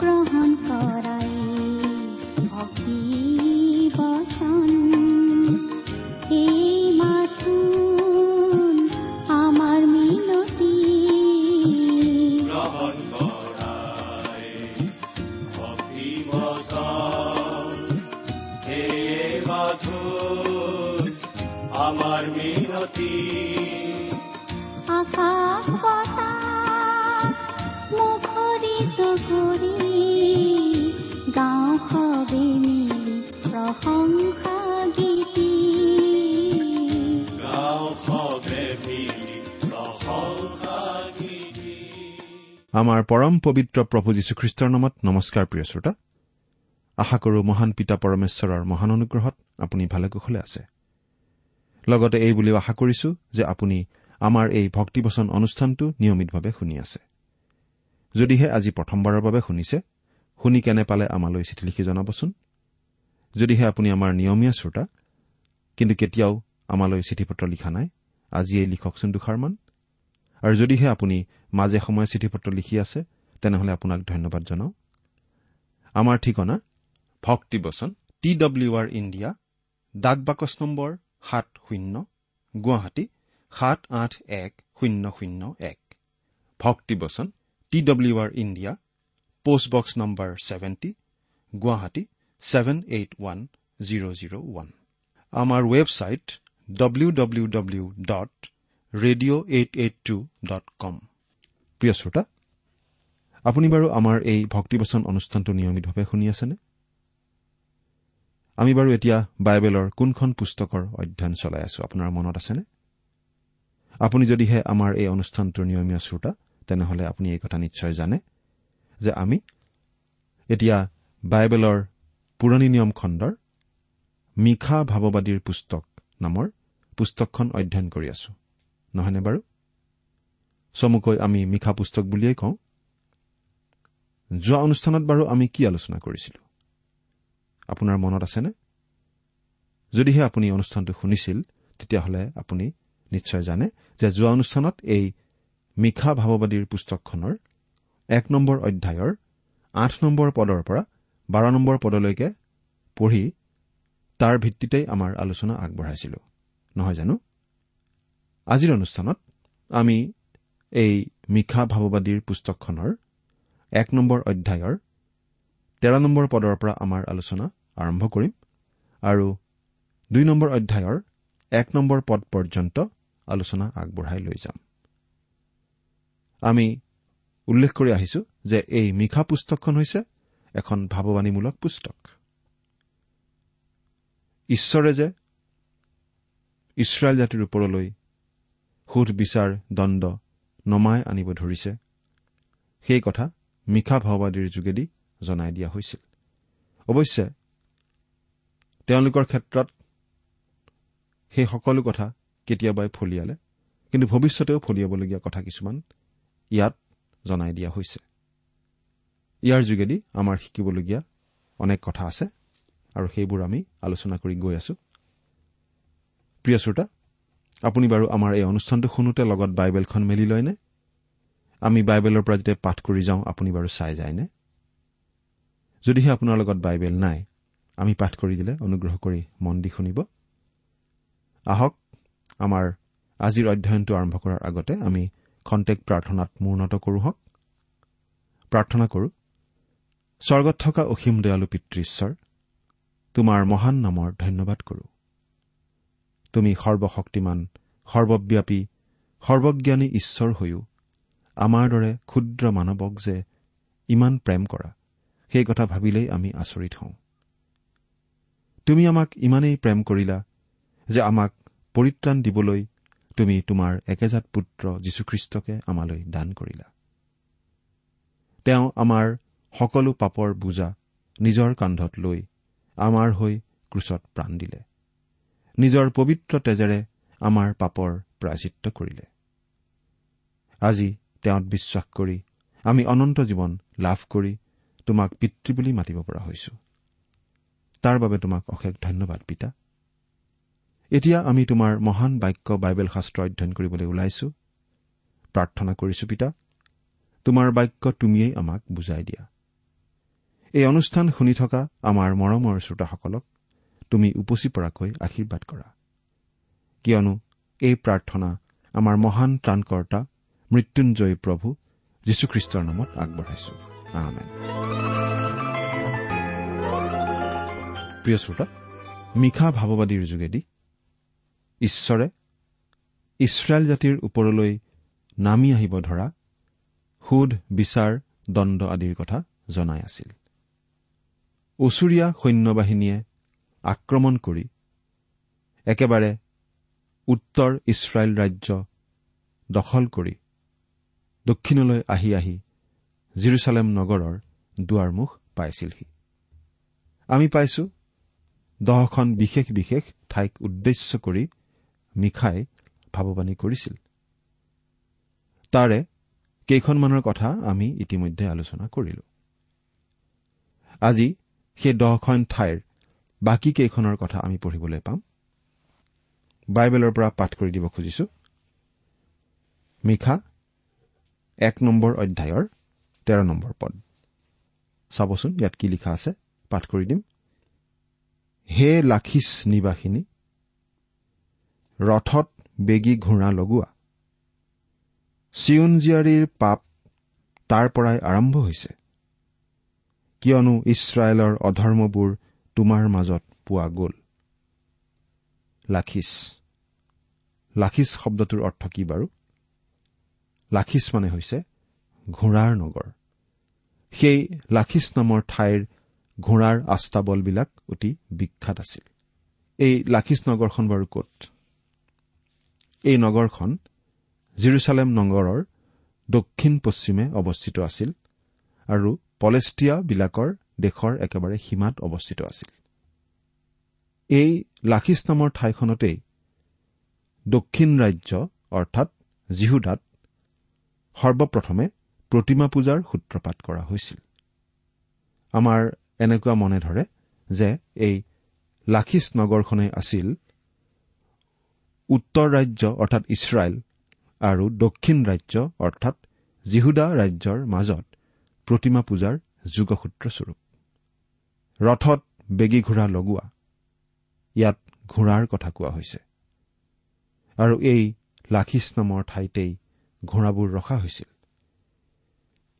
গ্ৰহণ কৰাই ভক্তি বচন আমাৰ পৰম পবিত্ৰ প্ৰভু যীশুখ্ৰীষ্টৰ নামত নমস্কাৰ প্ৰিয় শ্ৰোতা। আশা কৰো মহান পিতা পৰমেশ্বৰৰ মহান অনুগ্ৰহত আপুনি ভালে কুশলে আছে। লগতে এই বুলিও আশা কৰিছো যে আপুনি আমাৰ এই ভক্তিবচন অনুষ্ঠানটো নিয়মিতভাৱে শুনি আছে। যদিহে আজি প্ৰথমবাৰৰ বাবে শুনিছে শুনি কেনে পালে আমালৈ চিঠি লিখি জনাবচোন? যদিহে আপুনি আমাৰ নিয়মীয়া শ্ৰোতা কিন্তু কেতিয়াও আমালৈ চিঠি পত্ৰ লিখা নাই আজিয়েই লিখকচোন দুষাৰমান। আৰু যদিহে আপুনি মাজে সময়ে চিঠি পত্ৰ লিখি আছে তেনেহলে আপোনাক ধন্যবাদ জনাওঁ। আমাৰ ঠিকনা ভক্তিবচন টি ডব্লিউ আৰ ইণ্ডিয়া ডাক বাকচ নম্বৰ সাত শূন্য গুৱাহাটী সাত আঠ এক শূন্য শূন্য এক। ভক্তিবচন T W R India postbox number seventy Guwahati seven eight one zero' zero' one. আমাৰ website W W W dot radio' eight eight two dot com প্ৰিয় শ্ৰোতা আপুনি বাৰু আমাৰ এই ভক্তিবচন অনুষ্ঠানটো নিয়মিতভাৱে শুনি আছেনে? আমি বাৰু এতিয়া বাইবেলৰ কোনখন পুস্তকৰ অধ্যয়ন চলাই আছো আপোনাৰ মনত আছেনে? আপুনি যদিহে আমাৰ এই অনুষ্ঠানটোৰ নিয়মীয়া শ্ৰোতা তেনেহলে আপুনি এই কথা নিশ্চয় জানে যে আমি এতিয়া বাইবেলৰ পুৰণি নিয়ম খণ্ডৰ মিশা ভাৱবাদীৰ পুস্তক নামৰ পুস্তকখন অধ্যয়ন কৰি আছো। নহয়নে বাৰু? চমুকৈ আমি মিশা পুস্তক বুলিয়েই কওঁ। যোৱা অনুষ্ঠানত বাৰু আমি কি আলোচনা কৰিছিলো? আপোনাৰ মনত আছেনে? যদিহে আপুনি অনুষ্ঠানটো শুনিছিল তেতিয়াহ'লে আপুনি নিশ্চয় জানে যে যোৱা অনুষ্ঠানত এই মিশা ভাৱবাদীৰ পুস্তকখনৰ এক নম্বৰ অধ্যায়ৰ আঠ নম্বৰ পদৰ পৰা বাৰ নম্বৰ পদলৈকে পঢ়ি তাৰ ভিত্তিতেই আমাৰ আলোচনা আগবঢ়াইছিলো। নহয় জানো? আজিৰ অনুষ্ঠানত আমি এই মিশা ভাৱবাদীৰ পুস্তকখনৰ এক নম্বৰ অধ্যায়ৰ তেৰ নম্বৰ পদৰ পৰা আমাৰ আলোচনা আৰম্ভ কৰিম আৰু দুই নম্বৰ অধ্যায়ৰ এক নম্বৰ পদ পৰ্যন্ত আলোচনা আগবঢ়াই লৈ যাম। আমি উল্লেখ কৰি আহিছো যে এই মিশা পুস্তকখন হৈছে এখন ভাৱবাণীমূলক পুস্তক। ঈশ্বৰে যে ইছৰাইল জাতিৰ ওপৰলৈ সোধ বিচাৰ দণ্ড নমাই আনিব ধৰিছে। সেই কথা মিশা ভাওবাদীৰ যোগেদি জনাই দিয়া হৈছিল। অৱশ্যে তেওঁলোকৰ ক্ষেত্ৰত সেই সকলো কথা কেতিয়াবাই ফলিয়ালে কিন্তু ভৱিষ্যতেও ফলিয়াবলগীয়া কথা কিছুমান ইয়াত জনাই দিয়া হৈছে। ইয়াৰ যোগেদি আমাৰ শিকিবলগীয়া অনেক কথা আছে আৰু সেইবোৰ আমি আলোচনা কৰি গৈ আছো। প্ৰিয় শ্ৰোতা আপুনি বাৰু আমাৰ এই অনুষ্ঠানটো শুনোতে লগত বাইবেলখন মেলি লয়নে? আমি বাইবেলৰ পৰা যেতিয়া পাঠ কৰি যাওঁ আপুনি বাৰু চাই যায়নে? যদিহে আপোনাৰ লগত বাইবেল নাই আমি পাঠ কৰি দিলে অনুগ্ৰহ কৰি মন দি শুনিব। আহক আমাৰ আজিৰ অধ্যয়নটো আৰম্ভ কৰাৰ আগতে আমি খন্তেক প্ৰাৰ্থনাত মূৰ্ণত কৰোঁ হওক। প্ৰাৰ্থনা কৰোঁ স্বৰ্গত থকা অসীম দয়ালু পিতৃশ্বৰ তোমাৰ মহান নামৰ ধন্যবাদ কৰোঁ। তুমি সৰ্বশক্তিমান সৰ্বব্যাপী সৰ্বজ্ঞানী ঈশ্বৰ হৈও। আমাৰ দৰে ক্ষুদ্ৰ মানৱক যে ইমান প্ৰেম কৰা সেই কথা ভাবিলেই আমি আচৰিত হওঁ। তুমি আমাক ইমানেই প্ৰেম কৰিলা যে আমাক পৰিত্ৰাণ দিবলৈ তুমি তোমাৰ একেজাত পুত্ৰ যীশুখ্ৰীষ্টকে আমালৈ দান কৰিলা। তেওঁ আমাৰ সকলো পাপৰ বোজা নিজৰ কান্ধত লৈ আমাৰ হৈ ক্ৰুচত প্ৰাণ দিলে। নিজৰ পবিত্ৰ তেজেৰে আমাৰ পাপৰ প্ৰাচিত্য কৰিলে। আজি তেওঁত বিশ্বাস কৰি আমি অনন্ত জীৱন লাভ কৰি তোমাক পিতৃ বুলি মাতিব পৰা হৈছো। তাৰ বাবে তোমাক অশেষ ধন্যবাদ পিতা। এতিয়া আমি তোমাৰ মহান বাক্য বাইবেল শাস্ত্ৰ অধ্যয়ন কৰিবলৈ ওলাইছো। প্ৰাৰ্থনা কৰিছো পিতা। তোমাৰ বাক্য তুমিয়েই আমাক বুজাই দিয়া। এই অনুষ্ঠান শুনি থকা আমাৰ মৰমৰ শ্ৰোতাসকলক তুমি উপচি পৰাকৈ আশীৰ্বাদ কৰা। কিয়নো এই প্ৰাৰ্থনা আমাৰ মহান ত্ৰাণকৰ্তা মৃত্যুঞ্জয়ী প্ৰভু যীশুখ্ৰীষ্টৰ নামত আগবঢ়াইছো। প্ৰিয় শ্ৰোতা মিশা ভাৱবাদীৰ যোগেদি ঈশ্বৰে ইছৰাইল জাতিৰ ওপৰলৈ নামি আহিব ধৰা সোধ বিচাৰ দণ্ড আদিৰ কথা জনাই আছিল। ওচৰীয়া সৈন্যবাহিনীয়ে আক্ৰমণ কৰি একেবাৰে উত্তৰ ইছৰাইল ৰাজ্য দখল কৰি দক্ষিণলৈ আহি আহি জিৰচালেম নগৰৰ দুৱাৰমুখ পাইছিলহি। আমি পাইছো দহখন বিশেষ বিশেষ ঠাইক উদ্দেশ্য কৰি মিখাই ভাৱবাণী কৰিছিল। তাৰে কেইখনমানৰ কথা আমি ইতিমধ্যে আলোচনা কৰিলো। আজি সেই দহখন ঠাইৰ বাকী কেইখনৰ কথা আমি পঢ়িবলৈ পাম। বাইবেলৰ পৰা পাঠ কৰি দিব খুজিছো। মিখা এক নম্বৰ অধ্যায়ৰ তেৰ নম্বৰ পদ। চাবচোন ইয়াত কি লিখা আছে। পাঠ কৰি দিম। হে লাখিছ নিবাসিনী ৰথত বেগী ঘোঁৰা লগোৱা। চিউন জীয়াৰীৰ পাপ তাৰ পৰাই আৰম্ভ হৈছে। কিয়নো ইছৰাইলৰ অধৰ্মবোৰ তোমাৰ মাজত পোৱা গ'ল। লাখিছ। লাখিছ শব্দটোৰ অৰ্থ কি বাৰু? লাখিছ মানে হৈছে ঘোঁৰাৰ নগৰ। সেই লাখিছ নামৰ ঠাইৰ ঘোঁৰাৰ আস্তাবলবিলাক অতি বিখ্যাত আছিল। এই লাখিছ নগৰখন বাৰু ক'ত? এই নগৰখন জিৰচালেম নগৰৰ দক্ষিণ পশ্চিমে অৱস্থিত আছিল আৰু পলেষ্টিয়াবিলাকৰ দেশৰ একেবাৰে সীমাত অৱস্থিত আছিল। এই লাখিছ নামৰ ঠাইখনতেই দক্ষিণ ৰাজ্য অৰ্থাৎ জিহুদাত সৰ্বপ্ৰথমে প্ৰতিমা পূজাৰ সূত্ৰপাত কৰা হৈছিল। আমাৰ এনেকুৱা মনে ধৰে যে এই লাখিছ নগৰখনেই আছিল উত্তৰ ৰাজ্য অৰ্থাৎ ইছৰাইল আৰু দক্ষিণ ৰাজ্য অৰ্থাৎ জিহুদা ৰাজ্যৰ মাজত প্ৰতিমা পূজাৰ যোগসূত্ৰস্বৰূপ। ৰথত বেগী ঘোঁৰা লগোৱা। ইয়াত ঘোঁৰাৰ কথা কোৱা হৈছে। আৰু এই লাখিছ নামৰ ঠাইতেই ঘোঁৰাবোৰ ৰখা হৈছিল।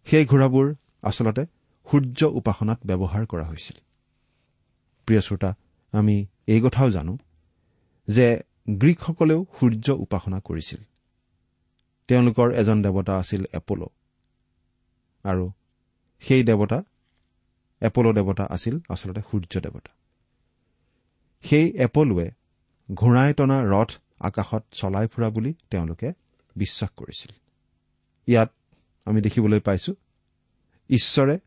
সেই ঘোঁৰাবোৰ আচলতে সূৰ্য উপাসনাত ব্যৱহাৰ কৰা হৈছিল। প্ৰিয় শ্ৰোতা আমি এই কথাও জানো যে গ্ৰীকসকলেও সূৰ্য উপাসনা কৰিছিল। তেওঁলোকৰ এজন দেৱতা আছিল এপল আৰু সেই দেৱতা এপল দেৱতা আছিল আচলতে সূৰ্য দেৱতা। সেই এপলোৱে ঘোঁৰাই টনা ৰথ আকাশত চলাই ফুৰা বুলি তেওঁলোকে বিশ্বাস কৰিছিল। ইয়াত আমি দেখিবলৈ পাইছো ঈশ্বৰে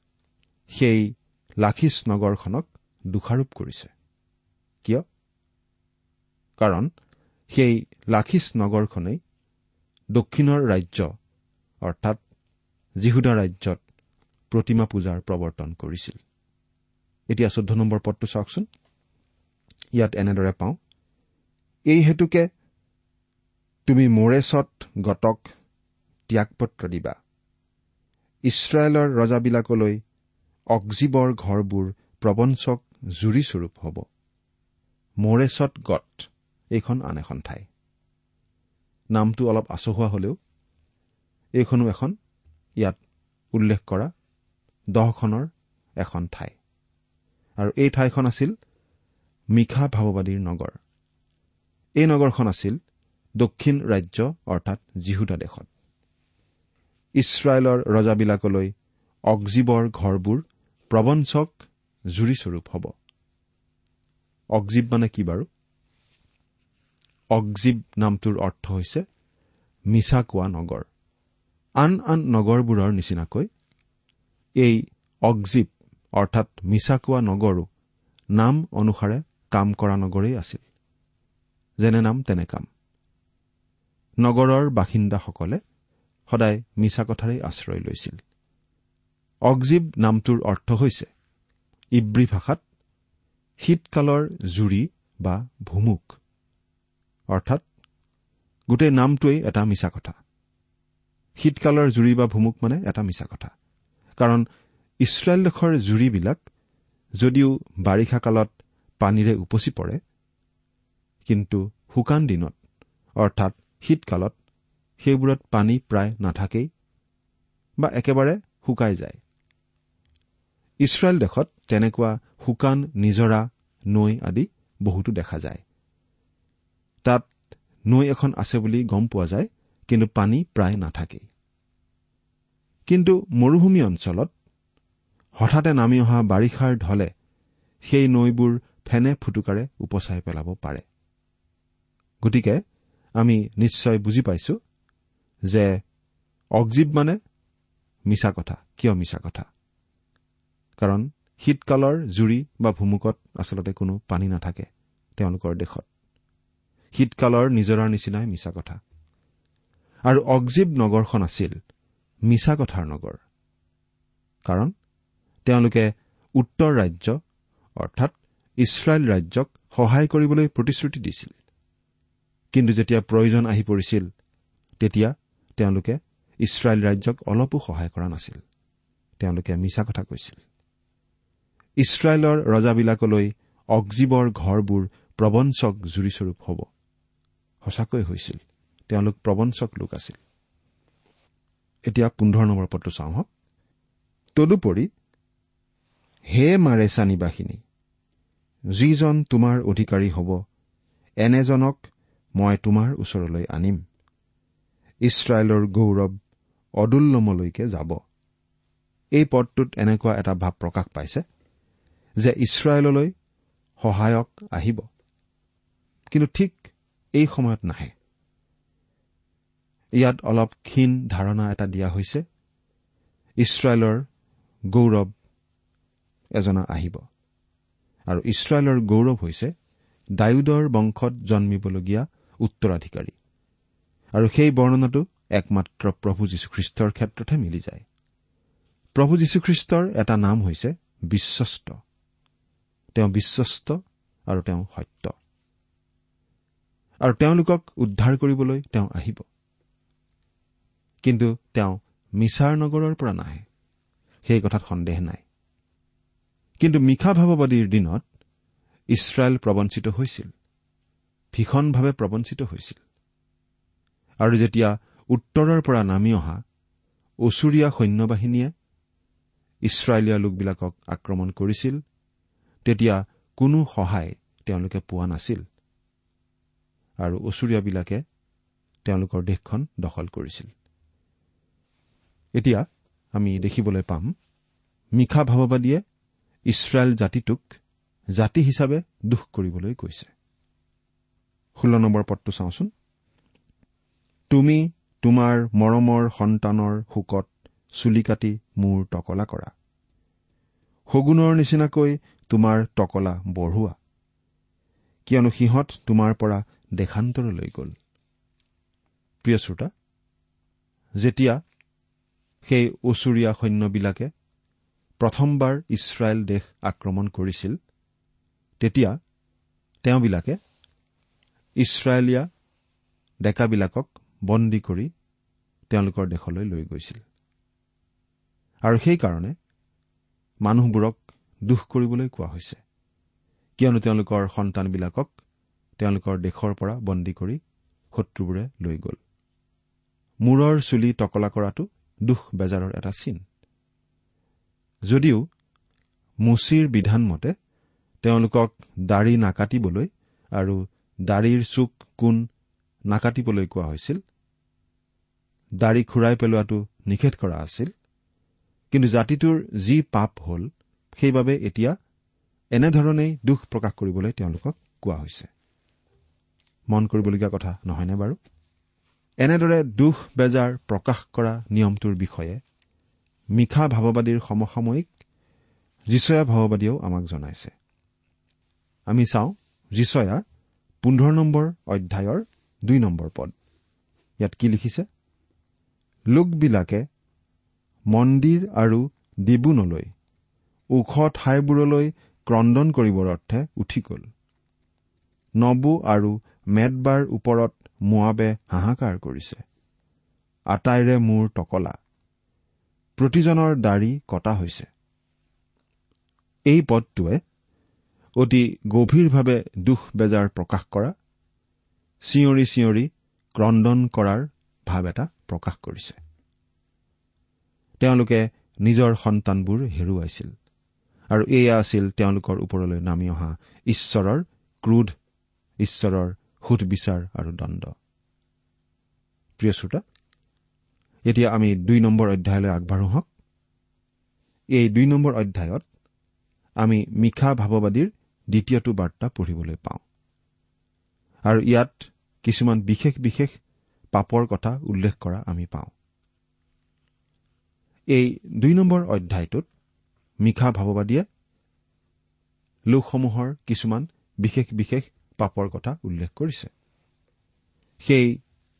সেই লাখিছ নগৰখনক দোষাৰোপ কৰিছে। কিয়? কাৰণ সেই লাখিছ নগৰখনেই দক্ষিণৰ ৰাজ্য অৰ্থাৎ জিহুদা ৰাজ্যত প্ৰতিমা পূজাৰ প্ৰৱৰ্তন কৰিছিল। এতিয়া চৈধ্য নম্বৰ পদটো চাওকচোন। ইয়াত এনেদৰে পাওঁ এই হেতুকে তুমি মোৰেচত গতক ত্যাগপত্ৰ দিবা। ইছৰাইলৰ ৰজাবিলাকলৈ অগজীৱৰ ঘৰবোৰ প্ৰবঞ্চক জুৰিস্বৰূপ হ'ব। মোৰেচত গট এইখন আন এখন ঠাই। নামটো অলপ আচহুৱা হলেও এইখনো এখন ইয়াত উল্লেখ কৰা দহখনৰ এখন ঠাই। আৰু এই ঠাইখন আছিল মিশা ভাৱবাদীৰ নগৰ। এই নগৰখন আছিল দক্ষিণ ৰাজ্য অৰ্থাৎ জিহুদা দেশত। ইছৰাইলৰ ৰজাবিলাকলৈ অগজীৱৰ ঘৰবোৰ প্ৰবঞ্চক জুৰিস্বৰূপ হ'ব। অগজীৱ মানে কি বাৰু? অগজীৱ নামটোৰ অৰ্থ হৈছে মিছা কোৱা নগৰ। আন আন নগৰবোৰৰ নিচিনাকৈ এই অগজীৱ অৰ্থাৎ মিছা কোৱা নগৰো নাম অনুসাৰে কাম কৰা নগৰেই আছিল। যেনে নাম তেনে কাম। নগৰৰ বাসিন্দাসকলে সদায় মিছা কথাৰেই আশ্ৰয় লৈছিল। অগজীৱ নামটোৰ অৰ্থ হৈছে ইব্ৰী ভাষাত শীতকালৰ জুৰি বা ভুমুক অৰ্থাৎ গোটেই নামটোৱেই এটা মিছা কথা শীতকালৰ জুৰি বা ভুমুক মানে এটা মিছা কথা কাৰণ ইছৰাইল দেশৰ জুৰিবিলাক যদিও বাৰিষা কালত পানীৰে উপচি পৰে কিন্তু শুকান দিনত অৰ্থাৎ শীতকালত সেইবোৰত পানী প্ৰায় নাথাকেই বা একেবাৰে শুকাই যায়। ইছৰাইল দেশত তেনেকুৱা শুকান নিজৰা নৈ আদি বহুতো দেখা যায়। তাত নৈ এখন আছে বুলি গম পোৱা যায় কিন্তু পানী প্ৰায় নাথাকেই। কিন্তু মৰুভূমি অঞ্চলত হঠাতে নামি অহা বাৰিষাৰ ঢলে সেই নৈবোৰ ফেনে ফুটুকাৰে উপচাই পেলাব পাৰে। গতিকে আমি নিশ্চয় বুজি পাইছো যে অগজীৱ মানে মিছা কথা কিয় মিছা কথা? কাৰণ শীতকালৰ জুৰি বা ভুমুকত আচলতে কোনো পানী নাথাকে তেওঁলোকৰ দেশত। শীতকালৰ নিজৰাৰ নিচিনাই মিছা কথা। আৰু অগজীৱ নগৰখন আছিল মিছা কথাৰ নগৰ। কাৰণ তেওঁলোকে উত্তৰ ৰাজ্য অৰ্থাৎ ইছৰাইল ৰাজ্যক সহায় কৰিবলৈ প্ৰতিশ্ৰুতি দিছিল। কিন্তু যেতিয়া প্ৰয়োজন আহি পৰিছিল তেতিয়া তেওঁলোকে ইছৰাইল ৰাজ্যক অলপো সহায় কৰা নাছিল। তেওঁলোকে মিছা কথা কৈছিল। ইছৰাইলৰ ৰজাবিলাকলৈ অগজীৱৰ ঘৰবোৰ প্ৰবঞ্চক জুৰিস্বৰূপ হ'ব। সঁচাকৈ হৈছিল। তেওঁলোক প্ৰবঞ্চক লোক আছিল। এতিয়া পোন্ধৰ নম্বৰ পদটো চাওঁ হওক তদুপৰি হে মাৰেচা নিবাসিনী যিজন তোমাৰ অধিকাৰী হ'ব এনেজনক মই তোমাৰ ওচৰলৈ আনিম। ইছৰাইলৰ গৌৰৱ অদুল্লমলৈকে যাব। এই পদটোত এনেকুৱা এটা ভাৱ প্ৰকাশ পাইছে যে ইছৰাইললৈ সহায়ক আহিব। কিন্তু ঠিক এই সময়ত নাহে। ইয়াত অলপ ক্ষীণ ধাৰণা এটা দিয়া হৈছে। ইছৰাইলৰ গৌৰৱ এজনা আহিব। আৰু ইছৰাইলৰ গৌৰৱ হৈছে ডায়ুদৰ বংশত জন্মিবলগীয়া উত্তৰাধিকাৰী। আৰু সেই বৰ্ণনাটো একমাত্ৰ প্ৰভু যীশুখ্ৰীষ্টৰ ক্ষেত্ৰতহে মিলি যায়। প্ৰভু যীশুখ্ৰীষ্টৰ এটা নাম হৈছে বিশ্বস্ত। তেওঁ বিশ্বস্ত আৰু তেওঁ সত্য। আৰু তেওঁলোকক উদ্ধাৰ কৰিবলৈ তেওঁ আহিব। কিন্তু তেওঁ মিছাৰ নগৰৰ পৰা নাহে। সেই কথাত সন্দেহ নাই। কিন্তু মিশা ভাৱবাদীৰ দিনত ইছৰাইল প্ৰবঞ্চিত হৈছিল। ভীষণভাৱে প্ৰবঞ্চিত হৈছিল। আৰু যেতিয়া উত্তৰৰ পৰা নামি অহা ওচৰীয়া সৈন্যবাহিনীয়ে ইছৰাইলীয়া লোকবিলাকক আক্ৰমণ কৰিছিল তেতিয়া কোনো সহায় তেওঁলোকে পোৱা নাছিল আৰু ওচৰীয়াবিলাকে তেওঁলোকৰ দেশখন দখল কৰিছিল। এতিয়া আমি দেখিবলৈ পাম মিশা ভাৱবাদীয়ে ইছৰাইল জাতিটোক জাতি হিচাপে দুখ কৰিবলৈ কৈছে। ষোল্ল নম্বৰ পদটো চাওঁচোন। তুমি তোমাৰ মৰমৰ সন্তানৰ শোকত চুলি কাটি মোৰ টকলা কৰা। শগুনৰ নিচিনাকৈ তোমাৰ টকলা বঢ়োৱা। কিয়নো সিহঁত তোমাৰ পৰা দেশান্তৰলৈ গ'ল। প্ৰিয় শ্ৰোতা যেতিয়া সেই ওচৰীয়া সৈন্যবিলাকে প্ৰথমবাৰ ইছৰাইল দেশ আক্ৰমণ কৰিছিল তেতিয়া তেওঁবিলাকে ইছৰাইলীয়া ডেকাবিলাকক বন্দী কৰি তেওঁলোকৰ দেশলৈ লৈ গৈছিল। আৰু সেইকাৰণে মানুহবোৰক দুখ কৰিবলৈ কোৱা হৈছে কিয়নো তেওঁলোকৰ সন্তানবিলাকক তেওঁলোকৰ দেশৰ পৰা বন্দী কৰি শত্ৰুবোৰে লৈ গ'ল। মূৰৰ চুলি টকলা কৰাটো দুখ বেজাৰৰ এটা চিন। যদিও মুচিৰ বিধানমতে তেওঁলোকক দাড়ি নাকাটিবলৈ আৰু দাড়িৰ চুক কোণ নাকাটিবলৈ কোৱা হৈছিল দাড়ি খুৰাই পেলোৱাটো নিষেধ কৰা আছিল কিন্তু জাতিটোৰ যি পাপ হ'ল সেইবাবে এতিয়া এনেধৰণেই দুখ প্ৰকাশ কৰিবলৈ তেওঁলোকক কোৱা হৈছে। মন কৰিবলগীয়া কথা নহয়নে বাৰু? এনেদৰে দুখ বেজাৰ প্ৰকাশ কৰা নিয়মটোৰ বিষয়ে মিশা ভাৱবাদীৰ সমসাময়িক যিচয়া ভাৱবাদীয়েও আমাক জনাইছে। আমি চাওঁ যিচয়া পোন্ধৰ নম্বৰ অধ্যায়ৰ দুই নম্বৰ পদ। ইয়াত কি লিখিছে? লোকবিলাকে মন্দিৰ আৰু দিবুনলৈ ওখ ঠাইবোৰলৈ ক্ৰদন কৰিবৰ অৰ্থে উঠি গ'ল। নবু আৰু মেদবাৰ ওপৰত মোৱাবে হাহাকাৰ কৰিছে। আটাইৰে মূৰ টকলা। প্ৰতিজনৰ দাড়ি কটা হৈছে। এই পদটোৱে অতি গভীৰভাৱে দুখ বেজাৰ প্ৰকাশ কৰা চিঞৰি চিঞৰি ক্ৰদন কৰাৰ ভাৱ এটা প্ৰকাশ কৰিছে। তেওঁলোকে নিজৰ সন্তানবোৰ হেৰুৱাইছিল আৰু এয়া আছিল তেওঁলোকৰ ওপৰলৈ নামি অহা ঈশ্বৰৰ ক্ৰোধ ঈশ্বৰৰ সুধবিচাৰ আৰু দণ্ড। প্ৰিয় শ্ৰোতা এতিয়া আমি দুই নম্বৰ অধ্যায়লৈ আগবাঢ়ো হওক। এই দুই নম্বৰ অধ্যায়ত আমি মিশা ভাৱবাদীৰ দ্বিতীয়টো বাৰ্তা পঢ়িবলৈ পাওঁ। আৰু ইয়াত কিছুমান বিশেষ বিশেষ পাপৰ কথা উল্লেখ কৰা আমি পাওঁ। এই দুই নম্বৰ অধ্যায়টোত মিশা ভাৱবাদীয়ে লোকসমূহৰ কিছুমান বিশেষ বিশেষ পাপৰ কথা উল্লেখ কৰিছে। সেই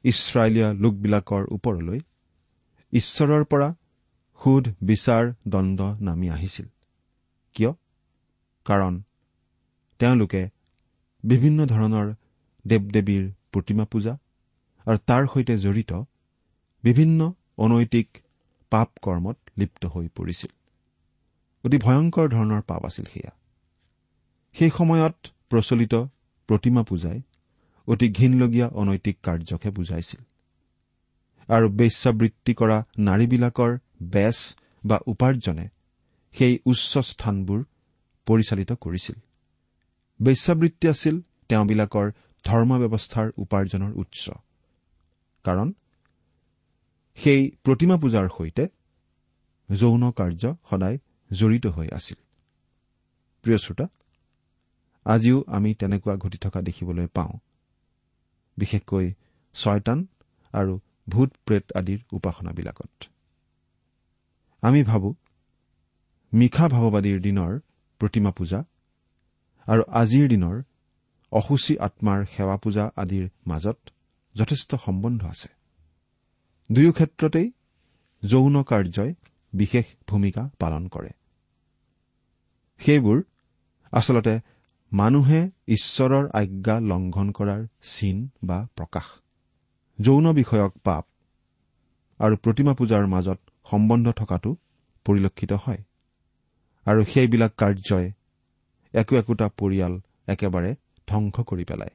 ইছৰাইলীয়া লোকবিলাকৰ ওপৰলৈ ঈশ্বৰৰ পৰা সুধ বিচাৰ দণ্ড নামি আহিছিল। কিয়? কাৰণ তেওঁলোকে বিভিন্ন ধৰণৰ দেৱ দেৱীৰ প্ৰতিমা পূজা আৰু তাৰ সৈতে জড়িত বিভিন্ন অনৈতিক পাপ কৰ্মত লিপ্ত হৈ পৰিছিল। অতি ভয়ংকৰ ধৰণৰ পাপ আছিল সেয়া। সেই সময়ত প্ৰচলিত প্ৰতিমা পূজাই অতি ঘীনলগীয়া অনৈতিক কাৰ্যকহে বুজাইছিল। আৰু বেশ্যাবৃত্তি কৰা নাৰীবিলাকৰ বেচ বা উপাৰ্জনে সেই উচ্চ স্থানবোৰ পৰিচালিত কৰিছিল। বেশ্যাবৃত্তি আছিল তেওঁবিলাকৰ ধৰ্ম ব্যৱস্থাৰ উপাৰ্জনৰ উৎস। কাৰণ সেই প্ৰতিমা পূজাৰ সৈতে যৌন কাৰ্য সদায় জড়িত হৈ আছিল। প্ৰিয় শ্ৰোতা আজিও আমি তেনেকুৱা ঘটি থকা দেখিবলৈ পাওঁ। বিশেষকৈ ছয়তান আৰু ভূত প্ৰেত আদিৰ উপাসনাবিলাকত। আমি ভাবো মিশা ভাৱবাদীৰ দিনৰ প্ৰতিমা পূজা আৰু আজিৰ দিনৰ অসুচী আত্মাৰ সেৱা পূজা আদিৰ মাজত যথেষ্ট সম্বন্ধ আছে। দুয়ো ক্ষেত্ৰতেই যৌন কাৰ্যই বিশেষ ভূমিকা পালন কৰে। সেইবোৰ আচলতে মানুহে ঈশ্বৰৰ আজ্ঞা লংঘন কৰাৰ চিন বা প্ৰকাশ। যৌন বিষয়ক পাপ আৰু প্ৰতিমা পূজাৰ মাজত সম্বন্ধ থকাটো পৰিলক্ষিত হয়। আৰু সেইবিলাক কাৰ্যই একো একোটা পৰিয়াল একেবাৰে ধ্বংস কৰি পেলায়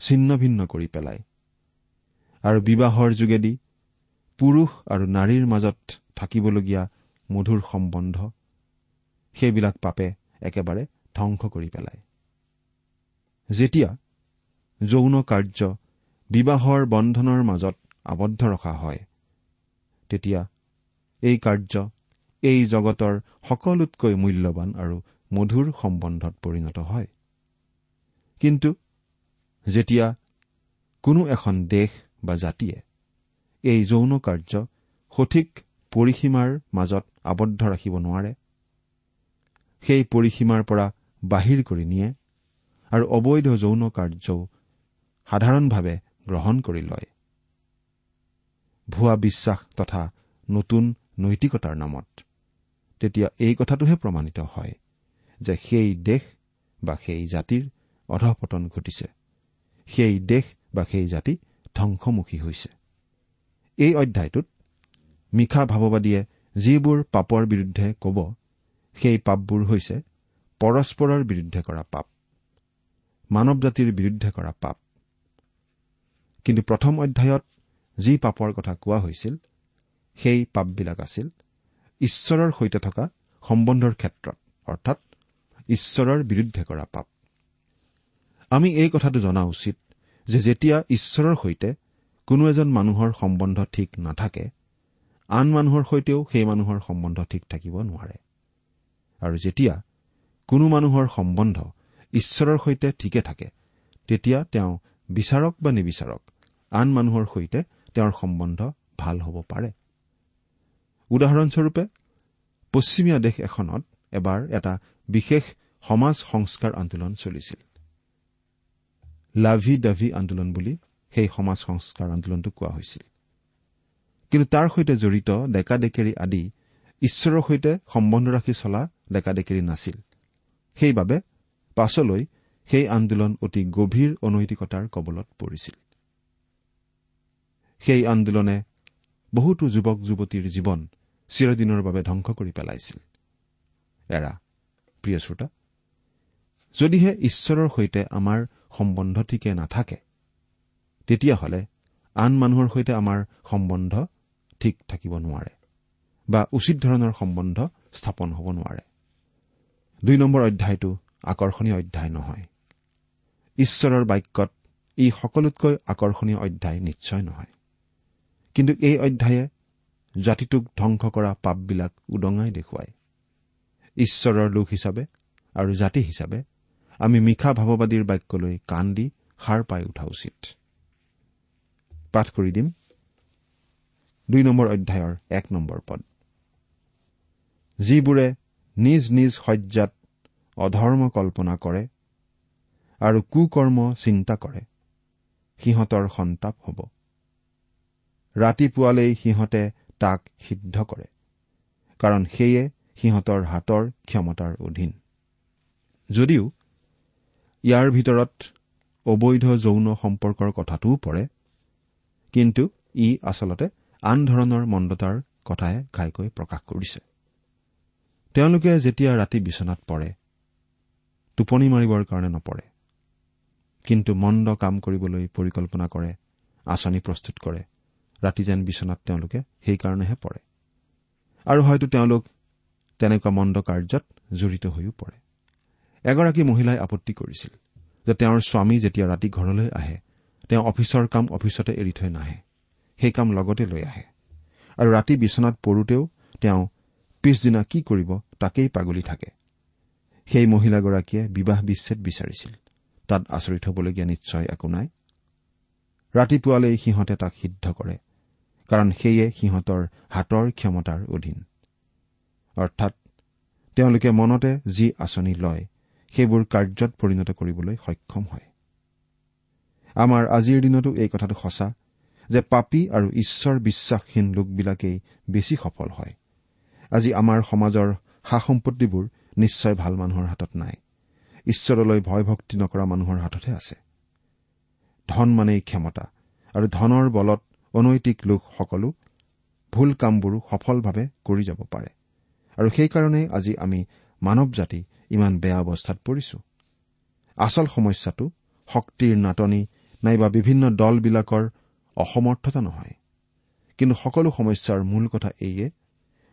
ছিন্ন ভিন্ন কৰি পেলায়। আৰু বিবাহৰ যোগেদি পুৰুষ আৰু নাৰীৰ মাজত থাকিবলগীয়া মধুৰ সম্বন্ধ সেইবিলাক পাপে একেবাৰে ধ্বংস কৰি পেলায়। যেতিয়া যৌন কাৰ্য বিবাহৰ বন্ধনৰ মাজত আবদ্ধ ৰখা হয় তেতিয়া এই কাৰ্য এই জগতৰ সকলোতকৈ মূল্যৱান আৰু মধুৰ সম্বন্ধত পৰিণত হয়। কিন্তু যেতিয়া কোনো এখন দেশ বা জাতিয়ে এই যৌন কাৰ্য সঠিক পৰিসীমাৰ মাজত আবদ্ধ ৰাখিব নোৱাৰে সেই পৰিসীমাৰ পৰা বাহিৰ কৰি নিয়ে আৰু অবৈধ যৌন কাৰ্যও সাধাৰণভাৱে গ্ৰহণ কৰি লয়। ভুৱা বিশ্বাস তথা নতুন নৈতিকতাৰ নামত। তেতিয়া এই কথাটোহে প্ৰমাণিত হয় যে সেই দেশ বা সেই জাতিৰ অধপতন ঘটিছে। সেই দেশ বা সেই জাতি ধ্বংসমুখী হৈছে। এই অধ্যায়টোত মিশা ভাৱবাদীয়ে যিবোৰ পাপৰ বিৰুদ্ধে ক'ব সেই পাপবোৰ হৈছে পৰস্পৰৰ বিৰুদ্ধে কৰা পাপ। মানৱ জাতিৰ বিৰুদ্ধে কৰা পাপ। কিন্তু প্ৰথম অধ্যায়ত যি পাপৰ কথা কোৱা হৈছিল সেই পাপবিলাক আছিল ঈশ্বৰৰ সৈতে থকা সম্বন্ধৰ ক্ষেত্ৰত অৰ্থাৎ ঈশ্বৰৰ বিৰুদ্ধে কৰা পাপ। আমি এই কথাটো জনা উচিত যে যেতিয়া ঈশ্বৰৰ সৈতে কোনো এজন মানুহৰ সম্বন্ধ ঠিক নাথাকে আন মানুহৰ সৈতেও সেই মানুহৰ সম্বন্ধ ঠিক থাকিব নোৱাৰে। আৰু যেতিয়া কোনো মানুহৰ সম্বন্ধ ঈশ্বৰৰ সৈতে ঠিকে থাকে। তেতিয়া তেওঁ বিচাৰক বা নিবিচাৰক আন মানুহৰ সৈতে তেওঁৰ সম্বন্ধ ভাল হ'ব পাৰে। উদাহৰণস্বৰূপে পশ্চিমীয়া দেশ এখনত এবাৰ এটা বিশেষ সমাজ সংস্কাৰ আন্দোলন চলিছিল। লাভি ডাভি আন্দোলন বুলি সেই সমাজ সংস্কাৰ আন্দোলনটো কোৱা হৈছিল। কিন্তু তাৰ সৈতে জড়িত ডেকা ডেকেৰী আদি ঈশ্বৰৰ সৈতে সম্বন্ধ ৰাখি চলা ডেকা ডেকেৰী নাছিল। সেইবাবে পাছলৈ সেই আন্দোলন অতি গভীৰ অনৈতিকতাৰ কবলত পৰিছিল। সেই আন্দোলনে বহুতো যুৱক যুৱতীৰ জীৱন চিৰদিনৰ বাবে ধ্বংস কৰি পেলাইছিল। এৰা প্ৰিয় শ্ৰোতা যদিহে ঈশ্বৰৰ সৈতে আমাৰ সম্বন্ধ ঠিকে নাথাকে তেতিয়াহ'লে আন মানুহৰ সৈতে আমাৰ সম্বন্ধ ঠিক থাকিব নোৱাৰে বা উচিত ধৰণৰ সম্বন্ধ স্থাপন হ'ব নোৱাৰে। দুই নম্বৰ অধ্যায়টো আকৰ্ষণীয় অধ্যায় নহয়। ঈশ্বৰৰ বাক্যত ই সকলোতকৈ আকৰ্ষণীয় অধ্যায় নিশ্চয় নহয়। কিন্তু এই অধ্যায়ে জাতিটোক ধ্বংস কৰা পাপবিলাক উদঙাই দেখুৱায়। ঈশ্বৰৰ লোক হিচাপে আৰু জাতি হিচাপে আমি মিশা ভাৱবাদীৰ বাক্যলৈ কাণ দি সাৰ পাই উঠা উচিত। অধ্যায়ৰ এক নম্বৰ পদ। যিবোৰে নিজ নিজ শয্যাত অধৰ্ম কল্পনা কৰে আৰু কুকৰ্ম চিন্তা কৰে। সিহঁতৰ সন্তাপ হ'ব। ৰাতিপুৱালেই সিহঁতে তাক সিদ্ধ কৰে কাৰণ সেয়ে সিহঁতৰ হাতৰ ক্ষমতাৰ অধীন। যদিও ইয়াৰ ভিতৰত অবৈধ যৌন সম্পৰ্কৰ কথাটোও পৰে কিন্তু ই আচলতে আন ধৰণৰ মন্দতাৰ কথাহে ঘাইকৈ প্ৰকাশ কৰিছে। তেওঁলোকে যেতিয়া ৰাতি বিচনাত পৰে টোপনি মাৰিবৰ কাৰণে নপৰে। কিন্তু মন্দ কাম কৰিবলৈ পৰিকল্পনা কৰে আঁচনি প্ৰস্তুত কৰে ৰাতি যেন বিচনাত তেওঁলোকে সেইকাৰণেহে পৰে। আৰু হয়তো তেওঁলোক তেনেকুৱা মন্দ কাৰ্যত জড়িত হৈও পৰে। এগৰাকী মহিলাই আপত্তি কৰিছিল যে তেওঁৰ স্বামী যেতিয়া ৰাতি ঘৰলৈ আহে তেওঁ অফিচৰ কাম অফিচতে এৰি থৈ নাহে সেই কাম লগতে লৈ আহে। আৰু ৰাতি বিচনাত পৰোতেও তেওঁ পিছদিনা কি কৰিব তাকেই পাগলি থাকে। সেই মহিলাগৰাকীয়ে বিবাহ বিচ্ছেদ বিচাৰিছিল। তাত আচৰিত হবলগীয়া নিশ্চয় একো নাই। ৰাতিপুৱালেই সিহঁতে তাক সিদ্ধ কৰে কাৰণ সেয়ে সিহঁতৰ হাতৰ ক্ষমতাৰ অধীন। অৰ্থাৎ তেওঁলোকে মনতে যি আঁচনি লয় সেইবোৰ কাৰ্যত পৰিণত কৰিবলৈ সক্ষম হয়। আমাৰ আজিৰ দিনতো এই কথাটো সঁচা যে পাপী আৰু ঈশ্বৰ বিশ্বাসহীন লোকবিলাকেই বেছি সফল হয়। আজি আমাৰ সমাজৰ সা সম্পত্তিবোৰ নিশ্চয় ভাল মানুহৰ হাতত নাই। ঈশ্বৰলৈ ভয় ভক্তি নকৰা মানুহৰ হাততহে আছে। ধন মানেই ক্ষমতা আৰু ধনৰ বলত অনৈতিক লোকসকলো ভুল কামবোৰো সফলভাৱে কৰি যাব পাৰে। আৰু সেইকাৰণে আজি আমি মানৱ জাতি ইমান বেয়া অৱস্থাত পৰিছো। আচল সমস্যাটো শক্তিৰ নাটনি নাইবা বিভিন্ন দলবিলাকৰ অসমৰ্থতা নহয়। কিন্তু সকলো সমস্যাৰ মূল কথা এইয়ে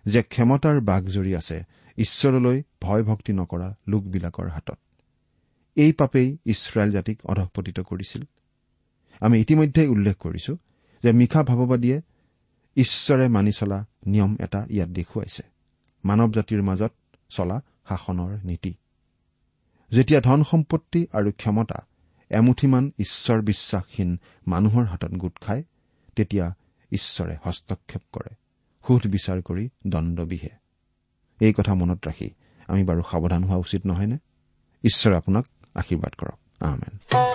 যে ক্ষমতাৰ বাঘজৰি আছে ঈশ্বৰলৈ ভয় ভক্তি নকৰা লোকবিলাকৰ হাতত। এই পাপেই ইছৰাইল জাতিক অধপতিত কৰিছিল। আমি ইতিমধ্যে উল্লেখ কৰিছো যে মিশা ভাৱবাদীয়ে ঈশ্বৰে মানি চলা নিয়ম এটা ইয়াত দেখুৱাইছে। মানৱ জাতিৰ মাজত চলা শাসনৰ নীতি। যেতিয়া ধন সম্পত্তি আৰু ক্ষমতা এমুঠিমান ঈশ্বৰ বিশ্বাসহীন মানুহৰ হাতত গোট খায় তেতিয়া ঈশ্বৰে হস্তক্ষেপ কৰে সুধ বিচাৰ কৰি দণ্ড বিহে এই কথা মনত ৰাখি আমি বাৰু সাৱধান হোৱা উচিত নহয়নে? ঈশ্বৰে আপোনাক আশীৰ্বাদ কৰক। আহমেদ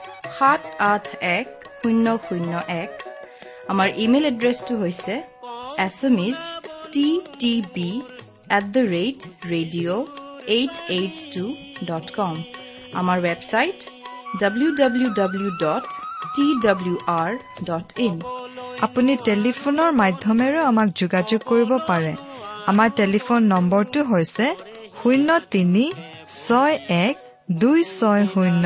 সাত আঠ এক শূন্য শূন্য এক আমাৰ ইমেইল এড্ৰেছটো হৈছে S M T T B at the rate radio' eight eight two dot com আমাৰ website W W W dot T W R dot in আপুনি টেলিফোনৰ মাধ্যমেৰেও আমাক যোগাযোগ কৰিব পাৰে আমাৰ টেলিফোন নম্বৰটো হৈছে শূন্য তিনি ছয় এক দুই ছয় শূন্য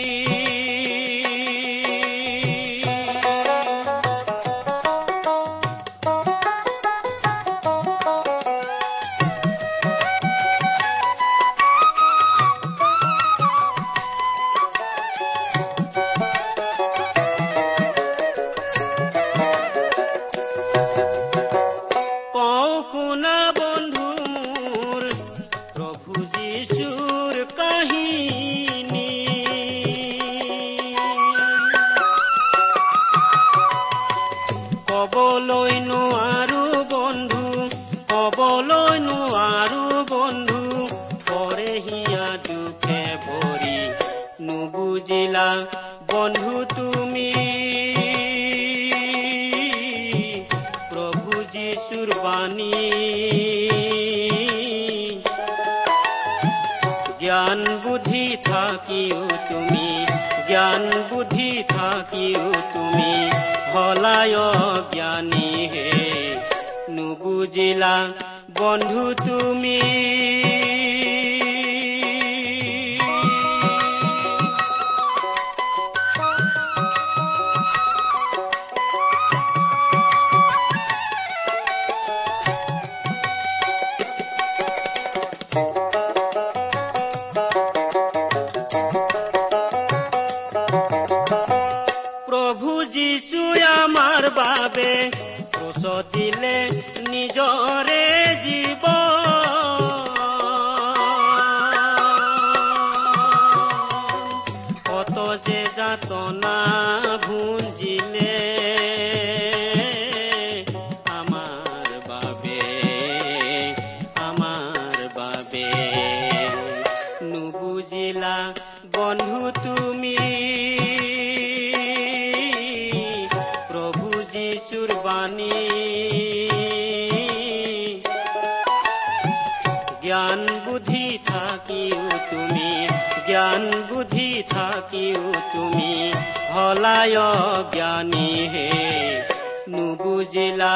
থাকিও তুমি? হলায় জ্ঞানী হে। নুবুজিলা বন্ধু তুমি। যে যাতনা ভুঞ্জিলে। হলায় জ্ঞানী হে নুবুজিলা